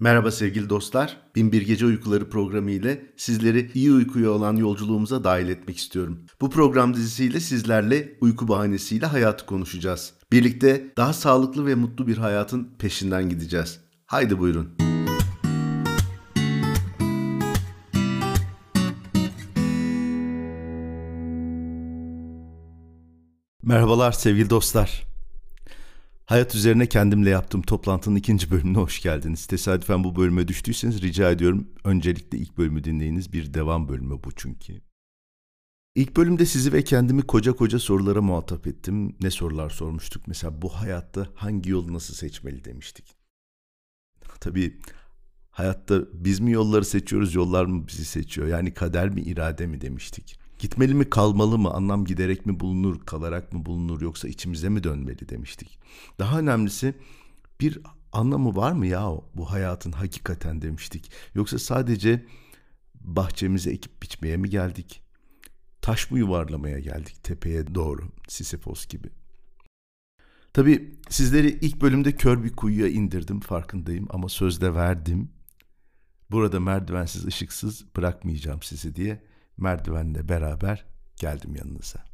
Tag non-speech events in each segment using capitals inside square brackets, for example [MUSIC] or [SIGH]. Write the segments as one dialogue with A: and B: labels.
A: Merhaba sevgili dostlar. Binbir Gece Uykuları programı ile sizleri iyi uykuya olan yolculuğumuza dahil etmek istiyorum. Bu program dizisiyle sizlerle uyku bahanesiyle hayatı konuşacağız. Birlikte daha sağlıklı ve mutlu bir hayatın peşinden gideceğiz. Haydi buyurun. Merhabalar sevgili dostlar. Hayat üzerine kendimle yaptığım toplantının ikinci bölümüne hoş geldiniz. Tesadüfen bu bölüme düştüyseniz rica ediyorum öncelikle ilk bölümü dinleyiniz. Bir devam bölümü bu çünkü. İlk bölümde sizi ve kendimi koca koca sorulara muhatap ettim. Ne sorular sormuştuk? Mesela bu hayatta hangi yolu nasıl seçmeli demiştik. Tabii hayatta biz mi yolları seçiyoruz, yollar mı bizi seçiyor? Yani kader mi, irade mi demiştik. Gitmeli mi kalmalı mı anlam giderek mi bulunur kalarak mı bulunur yoksa içimize mi dönmeli demiştik. Daha önemlisi bir anlamı var mı ya bu hayatın hakikaten demiştik. Yoksa sadece bahçemize ekip biçmeye mi geldik? Taş mı yuvarlamaya geldik tepeye doğru Sisyphos gibi. Tabii sizleri ilk bölümde kör bir kuyuya indirdim farkındayım ama sözde verdim. Burada merdivensiz ışıksız bırakmayacağım sizi diye merdivenle beraber geldim yanınıza.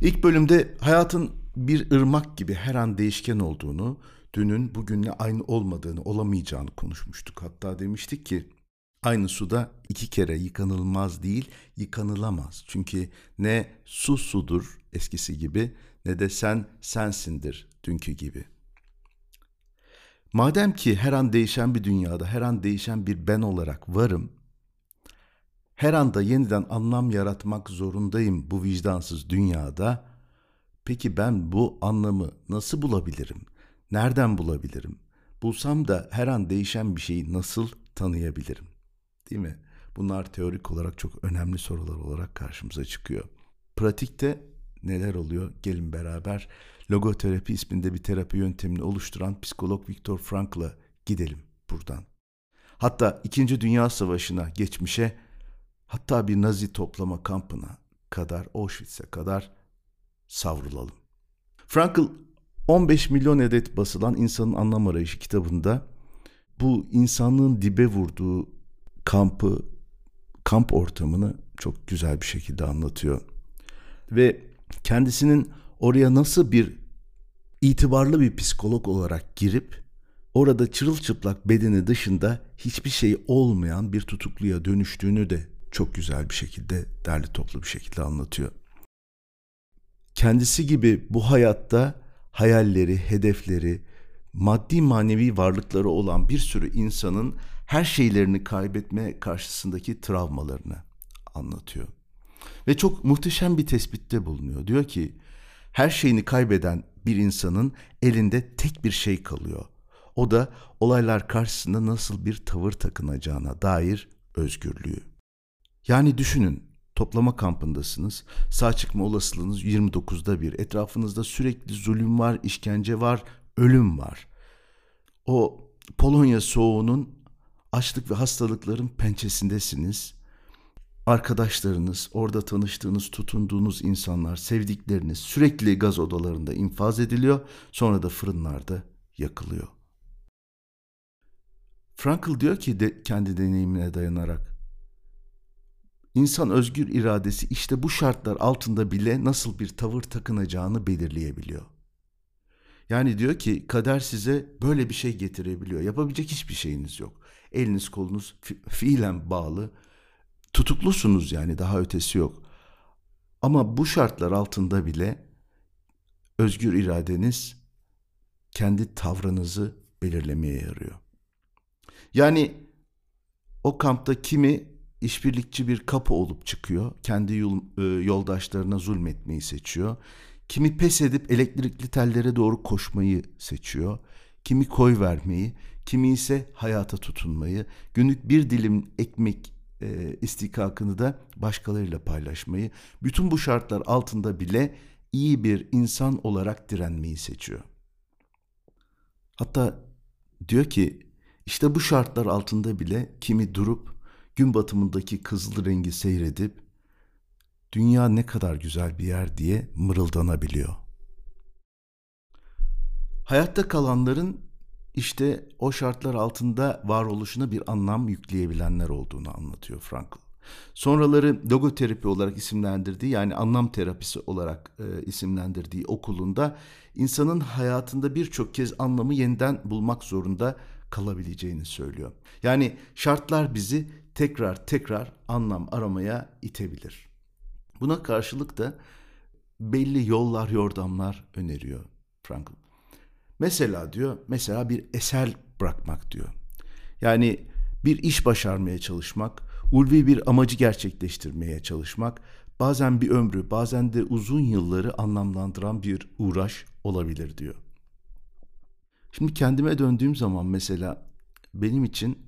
A: İlk bölümde hayatın bir ırmak gibi her an değişken olduğunu, dünün bugünle aynı olmadığını, olamayacağını konuşmuştuk. Hatta demiştik ki aynı suda iki kere yıkanılmaz değil, yıkanılamaz. Çünkü ne su sudur eskisi gibi ne de sen sensindir dünkü gibi. Madem ki her an değişen bir dünyada, her an değişen bir ben olarak varım, her anda yeniden anlam yaratmak zorundayım bu vicdansız dünyada. Peki ben bu anlamı nasıl bulabilirim? Nereden bulabilirim? Bulsam da her an değişen bir şeyi nasıl tanıyabilirim? Değil mi? Bunlar teorik olarak çok önemli sorular olarak karşımıza çıkıyor. Pratikte neler oluyor? Gelin beraber logoterapi isminde bir terapi yöntemini oluşturan psikolog Viktor Frankl'a gidelim buradan. Hatta 2. Dünya Savaşı'na, geçmişe hatta bir Nazi toplama kampına kadar, Auschwitz'e kadar savrulalım. Frankl 15 milyon adet basılan İnsanın Anlam Arayışı kitabında bu insanlığın dibe vurduğu kampı, kamp ortamını çok güzel bir şekilde anlatıyor. Ve kendisinin oraya nasıl bir itibarlı bir psikolog olarak girip orada çırılçıplak bedeni dışında hiçbir şey olmayan bir tutukluya dönüştüğünü de çok güzel bir şekilde derli toplu bir şekilde anlatıyor. Kendisi gibi bu hayatta hayalleri, hedefleri, maddi manevi varlıkları olan bir sürü insanın her şeylerini kaybetme karşısındaki travmalarını anlatıyor. Ve çok muhteşem bir tespitte bulunuyor. Diyor ki her şeyini kaybeden bir insanın elinde tek bir şey kalıyor. O da olaylar karşısında nasıl bir tavır takınacağına dair özgürlüğü. Yani düşünün toplama kampındasınız. Sağ çıkma olasılığınız 29'da bir. Etrafınızda sürekli zulüm var, işkence var, ölüm var. O Polonya soğuğunun açlık ve hastalıkların pençesindesiniz. Arkadaşlarınız, orada tanıştığınız, tutunduğunuz insanlar, sevdikleriniz sürekli gaz odalarında infaz ediliyor, sonra da fırınlarda yakılıyor. Frankl diyor ki de, kendi deneyimine dayanarak, İnsan özgür iradesi işte bu şartlar altında bile nasıl bir tavır takınacağını belirleyebiliyor. Yani diyor ki kader size böyle bir şey getirebiliyor. Yapabilecek hiçbir şeyiniz yok. Eliniz kolunuz fi- fiilen bağlı. Tutuklusunuz yani daha ötesi yok. Ama bu şartlar altında bile özgür iradeniz kendi tavrınızı belirlemeye yarıyor. Yani o kampta kimi işbirlikçi bir kapı olup çıkıyor. Kendi yol, e, yoldaşlarına zulmetmeyi seçiyor. Kimi pes edip elektrikli tellere doğru koşmayı seçiyor. Kimi koy vermeyi, kimi ise hayata tutunmayı, günlük bir dilim ekmek e, istikakını da başkalarıyla paylaşmayı, bütün bu şartlar altında bile iyi bir insan olarak direnmeyi seçiyor. Hatta diyor ki işte bu şartlar altında bile kimi durup gün batımındaki kızıl rengi seyredip dünya ne kadar güzel bir yer diye mırıldanabiliyor. Hayatta kalanların işte o şartlar altında varoluşuna bir anlam yükleyebilenler olduğunu anlatıyor Frankl. Sonraları logoterapi olarak isimlendirdiği yani anlam terapisi olarak e, isimlendirdiği okulunda insanın hayatında birçok kez anlamı yeniden bulmak zorunda kalabileceğini söylüyor. Yani şartlar bizi tekrar tekrar anlam aramaya itebilir. Buna karşılık da belli yollar, yordamlar öneriyor Frankl. Mesela diyor, mesela bir eser bırakmak diyor. Yani bir iş başarmaya çalışmak, ulvi bir amacı gerçekleştirmeye çalışmak, bazen bir ömrü, bazen de uzun yılları anlamlandıran bir uğraş olabilir diyor. Şimdi kendime döndüğüm zaman mesela benim için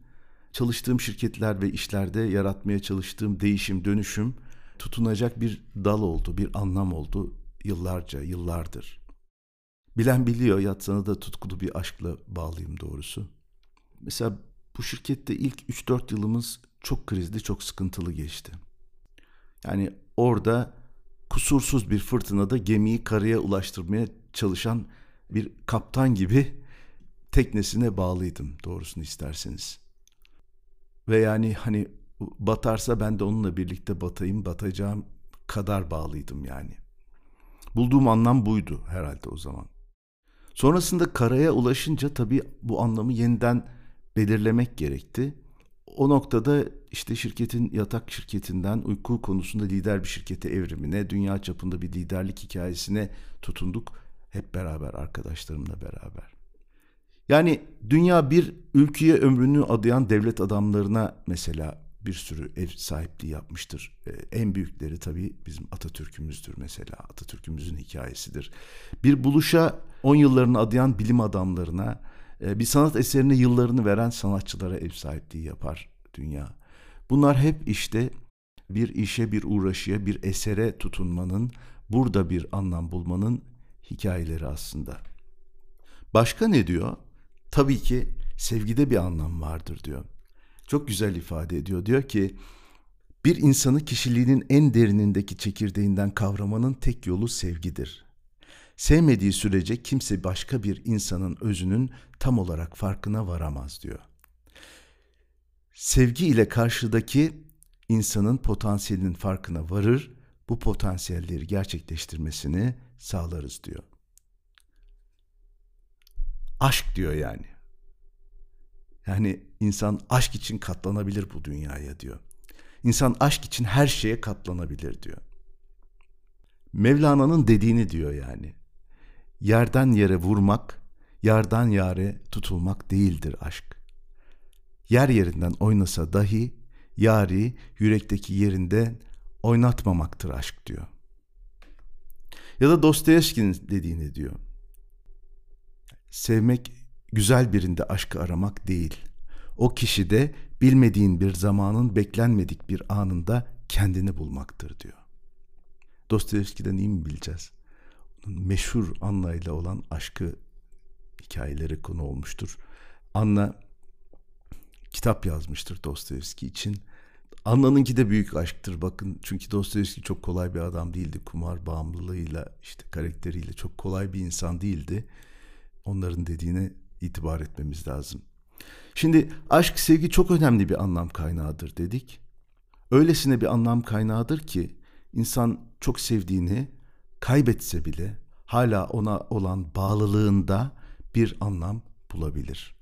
A: çalıştığım şirketler ve işlerde yaratmaya çalıştığım değişim, dönüşüm tutunacak bir dal oldu, bir anlam oldu yıllarca, yıllardır. Bilen biliyor, yatsana da tutkulu bir aşkla bağlıyım doğrusu. Mesela bu şirkette ilk 3-4 yılımız çok krizli, çok sıkıntılı geçti. Yani orada kusursuz bir fırtınada gemiyi karaya ulaştırmaya çalışan bir kaptan gibi teknesine bağlıydım doğrusunu isterseniz. Ve yani hani batarsa ben de onunla birlikte batayım, batacağım kadar bağlıydım yani. Bulduğum anlam buydu herhalde o zaman. Sonrasında karaya ulaşınca tabii bu anlamı yeniden belirlemek gerekti. O noktada işte şirketin yatak şirketinden uyku konusunda lider bir şirkete evrimine, dünya çapında bir liderlik hikayesine tutunduk hep beraber arkadaşlarımla beraber. Yani dünya bir ülkeye ömrünü adayan devlet adamlarına mesela bir sürü ev sahipliği yapmıştır. Ee, en büyükleri tabii bizim Atatürk'ümüzdür mesela. Atatürk'ümüzün hikayesidir. Bir buluşa on yıllarını adayan bilim adamlarına, e, bir sanat eserine yıllarını veren sanatçılara ev sahipliği yapar dünya. Bunlar hep işte bir işe, bir uğraşıya, bir esere tutunmanın, burada bir anlam bulmanın hikayeleri aslında. Başka ne diyor? Tabii ki sevgide bir anlam vardır diyor. Çok güzel ifade ediyor. Diyor ki bir insanı kişiliğinin en derinindeki çekirdeğinden kavramanın tek yolu sevgidir. Sevmediği sürece kimse başka bir insanın özünün tam olarak farkına varamaz diyor. Sevgi ile karşıdaki insanın potansiyelinin farkına varır, bu potansiyelleri gerçekleştirmesini sağlarız diyor. Aşk diyor yani. Yani insan aşk için katlanabilir bu dünyaya diyor. İnsan aşk için her şeye katlanabilir diyor. Mevlana'nın dediğini diyor yani. Yerden yere vurmak, yardan yare tutulmak değildir aşk. Yer yerinden oynasa dahi yari yürekteki yerinde oynatmamaktır aşk diyor. Ya da Dostoyevski'nin dediğini diyor. Sevmek güzel birinde aşkı aramak değil. O kişide bilmediğin bir zamanın beklenmedik bir anında kendini bulmaktır diyor. Dostoyevski'den iyi mi bileceğiz? Meşhur Anna ile olan aşkı hikayeleri konu olmuştur. Anna kitap yazmıştır Dostoyevski için. Anna'nınki de büyük aşktır bakın. Çünkü Dostoyevski çok kolay bir adam değildi. Kumar bağımlılığıyla işte karakteriyle çok kolay bir insan değildi. Onların dediğine itibar etmemiz lazım. Şimdi aşk sevgi çok önemli bir anlam kaynağıdır dedik. Öylesine bir anlam kaynağıdır ki insan çok sevdiğini kaybetse bile hala ona olan bağlılığında bir anlam bulabilir.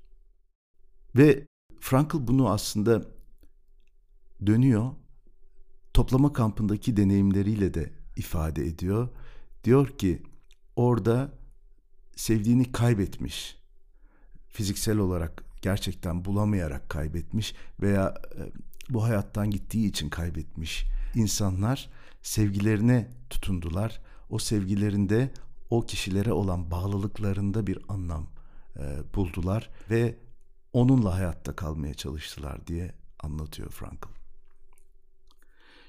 A: Ve Frankl bunu aslında dönüyor toplama kampındaki deneyimleriyle de ifade ediyor. Diyor ki orada sevdiğini kaybetmiş fiziksel olarak gerçekten bulamayarak kaybetmiş veya e, bu hayattan gittiği için kaybetmiş insanlar sevgilerine tutundular. O sevgilerinde o kişilere olan bağlılıklarında bir anlam e, buldular ve onunla hayatta kalmaya çalıştılar diye anlatıyor Frankl.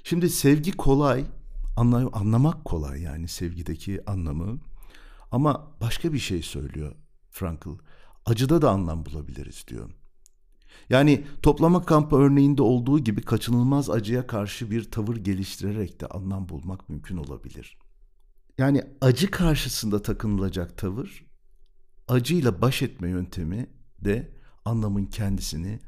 A: Şimdi sevgi kolay, anlamak kolay yani sevgideki anlamı. Ama başka bir şey söylüyor Frankl acıda da anlam bulabiliriz diyor. Yani toplama kampı örneğinde olduğu gibi kaçınılmaz acıya karşı bir tavır geliştirerek de anlam bulmak mümkün olabilir. Yani acı karşısında takınılacak tavır, acıyla baş etme yöntemi de anlamın kendisini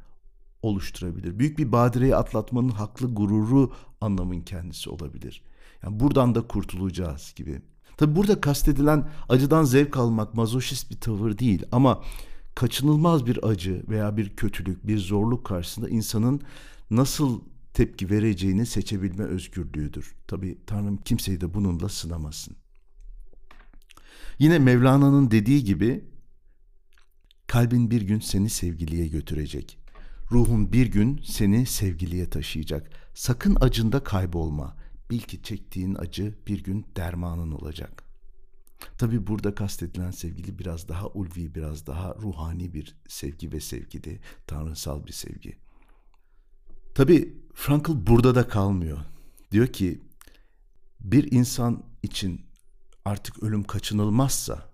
A: oluşturabilir. Büyük bir badireyi atlatmanın haklı gururu anlamın kendisi olabilir. Yani buradan da kurtulacağız gibi. Tabi burada kastedilen acıdan zevk almak mazoşist bir tavır değil ama kaçınılmaz bir acı veya bir kötülük, bir zorluk karşısında insanın nasıl tepki vereceğini seçebilme özgürlüğüdür. Tabi Tanrım kimseyi de bununla sınamasın. Yine Mevlana'nın dediği gibi kalbin bir gün seni sevgiliye götürecek. Ruhun bir gün seni sevgiliye taşıyacak. Sakın acında kaybolma. Bil ki çektiğin acı bir gün dermanın olacak. Tabi burada kastedilen sevgili biraz daha ulvi, biraz daha ruhani bir sevgi ve sevgidi. Tanrısal bir sevgi. Tabi Frankl burada da kalmıyor. Diyor ki bir insan için artık ölüm kaçınılmazsa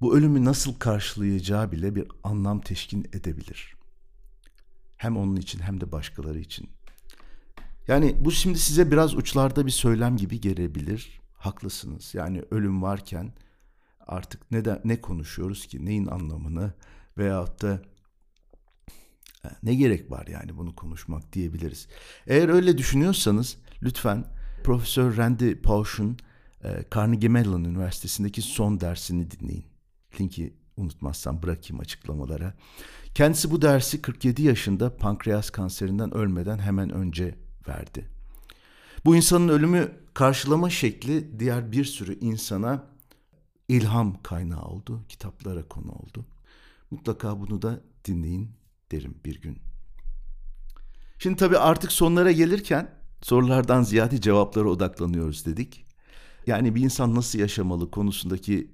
A: bu ölümü nasıl karşılayacağı bile bir anlam teşkil edebilir. Hem onun için hem de başkaları için. Yani bu şimdi size biraz uçlarda bir söylem gibi gelebilir. Haklısınız. Yani ölüm varken artık ne de, ne konuşuyoruz ki? Neyin anlamını veyahut da e, ne gerek var yani bunu konuşmak diyebiliriz. Eğer öyle düşünüyorsanız lütfen Profesör Randy Pausch'un e, Carnegie Mellon Üniversitesi'ndeki son dersini dinleyin. Linki unutmazsam bırakayım açıklamalara. Kendisi bu dersi 47 yaşında pankreas kanserinden ölmeden hemen önce verdi. Bu insanın ölümü karşılama şekli diğer bir sürü insana ilham kaynağı oldu, kitaplara konu oldu. Mutlaka bunu da dinleyin derim bir gün. Şimdi tabii artık sonlara gelirken sorulardan ziyade cevaplara odaklanıyoruz dedik. Yani bir insan nasıl yaşamalı konusundaki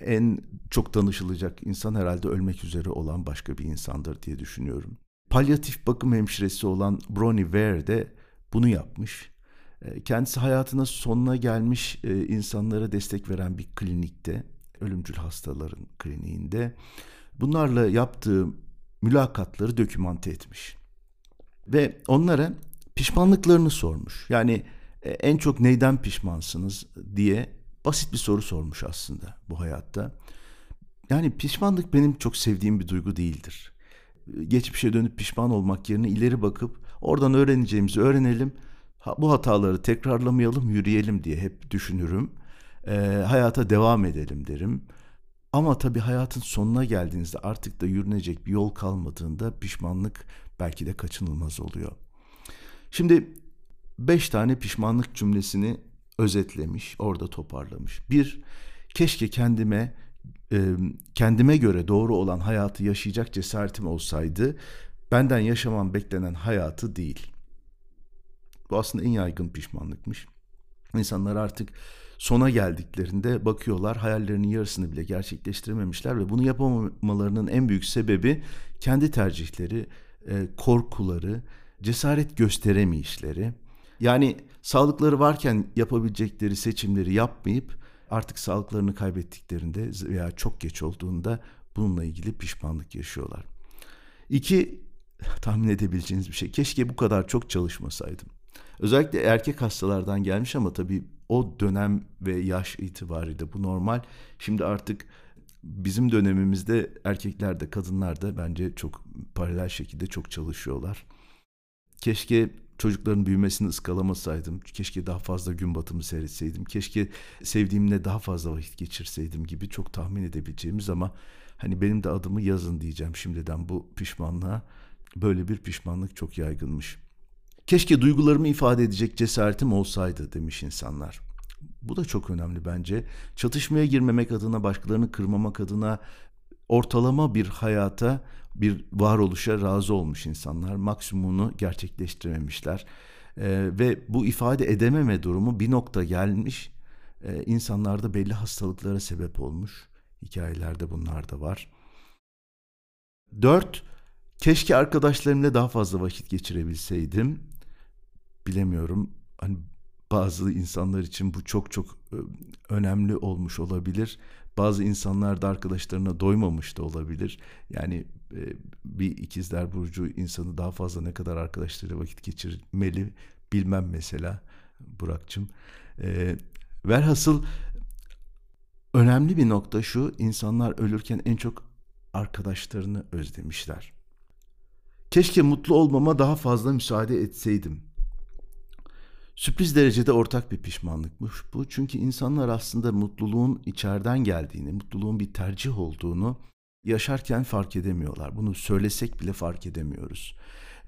A: en çok danışılacak insan herhalde ölmek üzere olan başka bir insandır diye düşünüyorum. Palyatif bakım hemşiresi olan Bronnie Ware de bunu yapmış. E, kendisi hayatına sonuna gelmiş e, insanlara destek veren bir klinikte, ölümcül hastaların kliniğinde bunlarla yaptığı mülakatları dokümante etmiş. Ve onlara pişmanlıklarını sormuş. Yani e, en çok neyden pişmansınız diye basit bir soru sormuş aslında bu hayatta. Yani pişmanlık benim çok sevdiğim bir duygu değildir. Geçmişe dönüp pişman olmak yerine ileri bakıp oradan öğreneceğimizi öğrenelim. Bu hataları tekrarlamayalım, yürüyelim diye hep düşünürüm. E, hayata devam edelim derim. Ama tabii hayatın sonuna geldiğinizde artık da yürünecek bir yol kalmadığında pişmanlık belki de kaçınılmaz oluyor. Şimdi beş tane pişmanlık cümlesini özetlemiş, orada toparlamış. Bir, keşke kendime e, kendime göre doğru olan hayatı yaşayacak cesaretim olsaydı benden yaşamam beklenen hayatı değil. Bu aslında en yaygın pişmanlıkmış. İnsanlar artık sona geldiklerinde bakıyorlar hayallerinin yarısını bile gerçekleştirememişler ve bunu yapamamalarının en büyük sebebi kendi tercihleri, e, korkuları, cesaret gösteremeyişleri. Yani sağlıkları varken yapabilecekleri seçimleri yapmayıp artık sağlıklarını kaybettiklerinde veya çok geç olduğunda bununla ilgili pişmanlık yaşıyorlar. İki, [LAUGHS] tahmin edebileceğiniz bir şey. Keşke bu kadar çok çalışmasaydım. Özellikle erkek hastalardan gelmiş ama tabii o dönem ve yaş itibariyle bu normal. Şimdi artık bizim dönemimizde erkekler de kadınlar da bence çok paralel şekilde çok çalışıyorlar. Keşke çocukların büyümesini ıskalamasaydım. Keşke daha fazla gün batımı seyretseydim. Keşke sevdiğimle daha fazla vakit geçirseydim gibi çok tahmin edebileceğimiz ama hani benim de adımı yazın diyeceğim şimdiden bu pişmanlığa. Böyle bir pişmanlık çok yaygınmış. Keşke duygularımı ifade edecek cesaretim olsaydı demiş insanlar. Bu da çok önemli bence. Çatışmaya girmemek adına, başkalarını kırmamak adına ortalama bir hayata, bir varoluşa razı olmuş insanlar. Maksimumunu gerçekleştirememişler. Ee, ve bu ifade edememe durumu bir nokta gelmiş. Ee, insanlarda belli hastalıklara sebep olmuş. Hikayelerde bunlar da var. Dört, keşke arkadaşlarımla daha fazla vakit geçirebilseydim. Bilemiyorum. Hani bazı insanlar için bu çok çok e, önemli olmuş olabilir. Bazı insanlar da arkadaşlarına doymamış da olabilir. Yani e, bir ikizler burcu insanı daha fazla ne kadar arkadaşlarıyla vakit geçirmeli bilmem mesela Burak'cığım. E, velhasıl önemli bir nokta şu insanlar ölürken en çok arkadaşlarını özlemişler. Keşke mutlu olmama daha fazla müsaade etseydim. Sürpriz derecede ortak bir pişmanlıkmış bu. Çünkü insanlar aslında mutluluğun içeriden geldiğini, mutluluğun bir tercih olduğunu yaşarken fark edemiyorlar. Bunu söylesek bile fark edemiyoruz.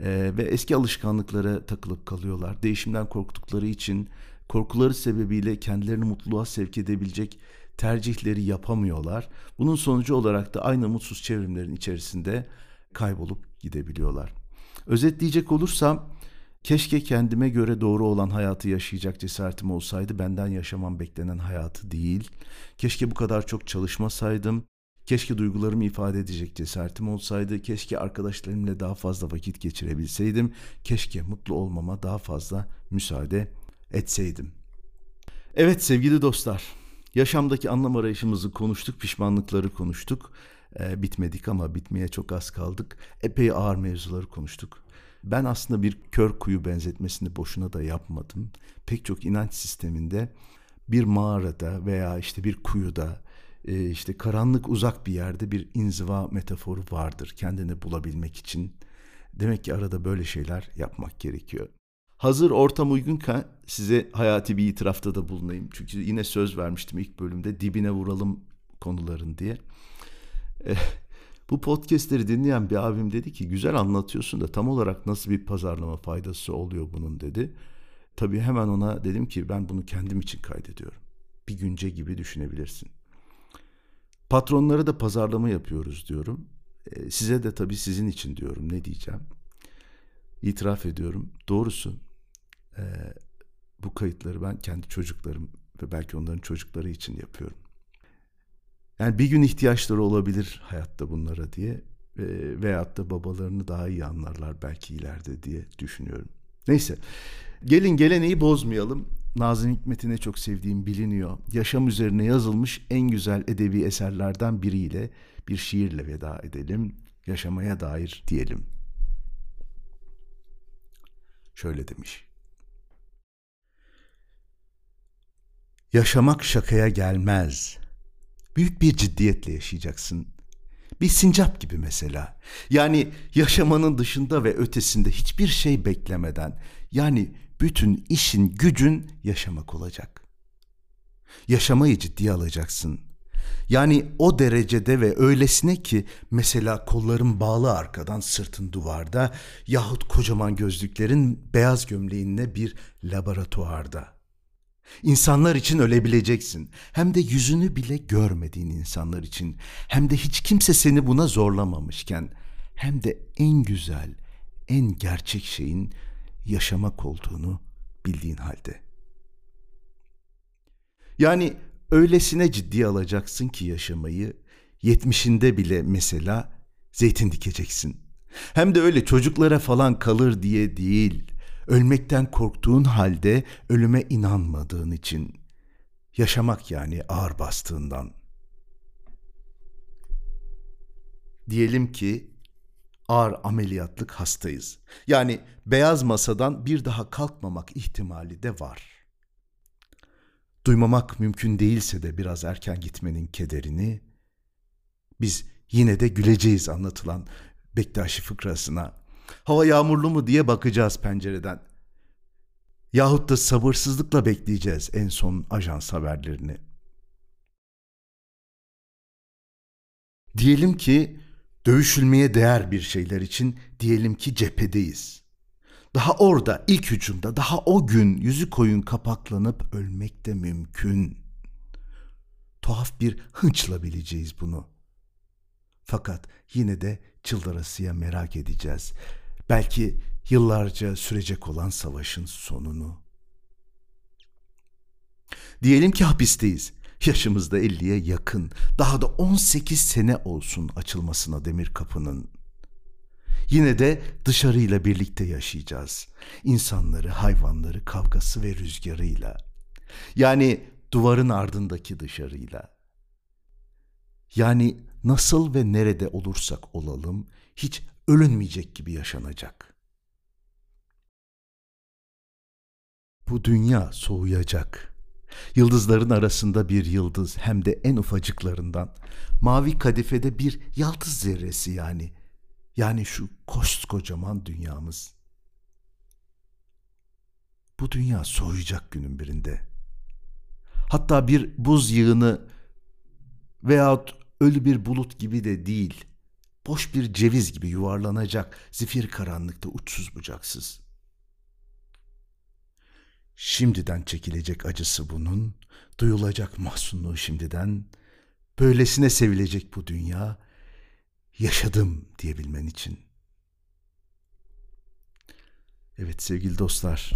A: Ee, ve eski alışkanlıklara takılıp kalıyorlar. Değişimden korktukları için korkuları sebebiyle kendilerini mutluluğa sevk edebilecek tercihleri yapamıyorlar. Bunun sonucu olarak da aynı mutsuz çevrimlerin içerisinde kaybolup gidebiliyorlar. Özetleyecek olursam keşke kendime göre doğru olan hayatı yaşayacak cesaretim olsaydı benden yaşamam beklenen hayatı değil. Keşke bu kadar çok çalışmasaydım. Keşke duygularımı ifade edecek cesaretim olsaydı. Keşke arkadaşlarımla daha fazla vakit geçirebilseydim. Keşke mutlu olmama daha fazla müsaade etseydim. Evet sevgili dostlar, yaşamdaki anlam arayışımızı konuştuk, pişmanlıkları konuştuk. Ee, bitmedik ama bitmeye çok az kaldık. Epey ağır mevzuları konuştuk. Ben aslında bir kör kuyu benzetmesini boşuna da yapmadım. Pek çok inanç sisteminde bir mağarada veya işte bir kuyuda e, işte karanlık uzak bir yerde bir inziva metaforu vardır kendini bulabilmek için. Demek ki arada böyle şeyler yapmak gerekiyor. Hazır ortam uygunken size hayati bir itirafta da bulunayım. Çünkü yine söz vermiştim ilk bölümde dibine vuralım konuların diye. [LAUGHS] Bu podcastleri dinleyen bir abim dedi ki güzel anlatıyorsun da tam olarak nasıl bir pazarlama faydası oluyor bunun dedi. Tabii hemen ona dedim ki ben bunu kendim için kaydediyorum. Bir günce gibi düşünebilirsin. Patronlara da pazarlama yapıyoruz diyorum. E, size de tabii sizin için diyorum ne diyeceğim. İtiraf ediyorum. Doğrusu e, bu kayıtları ben kendi çocuklarım ve belki onların çocukları için yapıyorum. Yani bir gün ihtiyaçları olabilir hayatta bunlara diye e, veyahut da babalarını daha iyi anlarlar belki ileride diye düşünüyorum. Neyse gelin geleneği bozmayalım. Nazım Hikmet'i ne çok sevdiğim biliniyor. Yaşam üzerine yazılmış en güzel edebi eserlerden biriyle bir şiirle veda edelim. Yaşamaya dair diyelim. Şöyle demiş. Yaşamak şakaya gelmez. Büyük bir ciddiyetle yaşayacaksın. Bir sincap gibi mesela. Yani yaşamanın dışında ve ötesinde hiçbir şey beklemeden. Yani bütün işin gücün yaşamak olacak. Yaşamayı ciddiye alacaksın. Yani o derecede ve öylesine ki mesela kolların bağlı arkadan sırtın duvarda yahut kocaman gözlüklerin beyaz gömleğinle bir laboratuvarda.'' İnsanlar için ölebileceksin. Hem de yüzünü bile görmediğin insanlar için. Hem de hiç kimse seni buna zorlamamışken. Hem de en güzel, en gerçek şeyin yaşamak olduğunu bildiğin halde. Yani öylesine ciddiye alacaksın ki yaşamayı, yetmişinde bile mesela zeytin dikeceksin. Hem de öyle çocuklara falan kalır diye değil, ölmekten korktuğun halde ölüme inanmadığın için. Yaşamak yani ağır bastığından. Diyelim ki ağır ameliyatlık hastayız. Yani beyaz masadan bir daha kalkmamak ihtimali de var. Duymamak mümkün değilse de biraz erken gitmenin kederini biz yine de güleceğiz anlatılan Bektaşi fıkrasına Hava yağmurlu mu diye bakacağız pencereden. Yahut da sabırsızlıkla bekleyeceğiz en son ajans haberlerini. Diyelim ki dövüşülmeye değer bir şeyler için diyelim ki cephedeyiz. Daha orada ilk hücumda daha o gün yüzü koyun kapaklanıp ölmek de mümkün. Tuhaf bir hınçla bileceğiz bunu. Fakat yine de çıldırasıya merak edeceğiz. Belki yıllarca sürecek olan savaşın sonunu. Diyelim ki hapisteyiz. Yaşımız da 50'ye yakın. Daha da 18 sene olsun açılmasına demir kapının. Yine de dışarıyla birlikte yaşayacağız. İnsanları, hayvanları, kavgası ve rüzgarıyla. Yani duvarın ardındaki dışarıyla. Yani nasıl ve nerede olursak olalım hiç ölünmeyecek gibi yaşanacak. Bu dünya soğuyacak. Yıldızların arasında bir yıldız hem de en ufacıklarından. Mavi kadifede bir yaldız zerresi yani. Yani şu koskocaman dünyamız. Bu dünya soğuyacak günün birinde. Hatta bir buz yığını veyahut ölü bir bulut gibi de değil. Boş bir ceviz gibi yuvarlanacak zifir karanlıkta uçsuz bucaksız. Şimdiden çekilecek acısı bunun, duyulacak mahzunluğu şimdiden, böylesine sevilecek bu dünya, yaşadım diyebilmen için. Evet sevgili dostlar,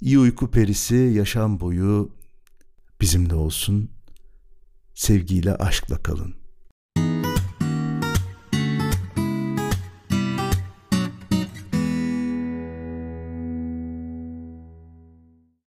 A: iyi uyku perisi yaşam boyu bizimle olsun, sevgiyle aşkla kalın.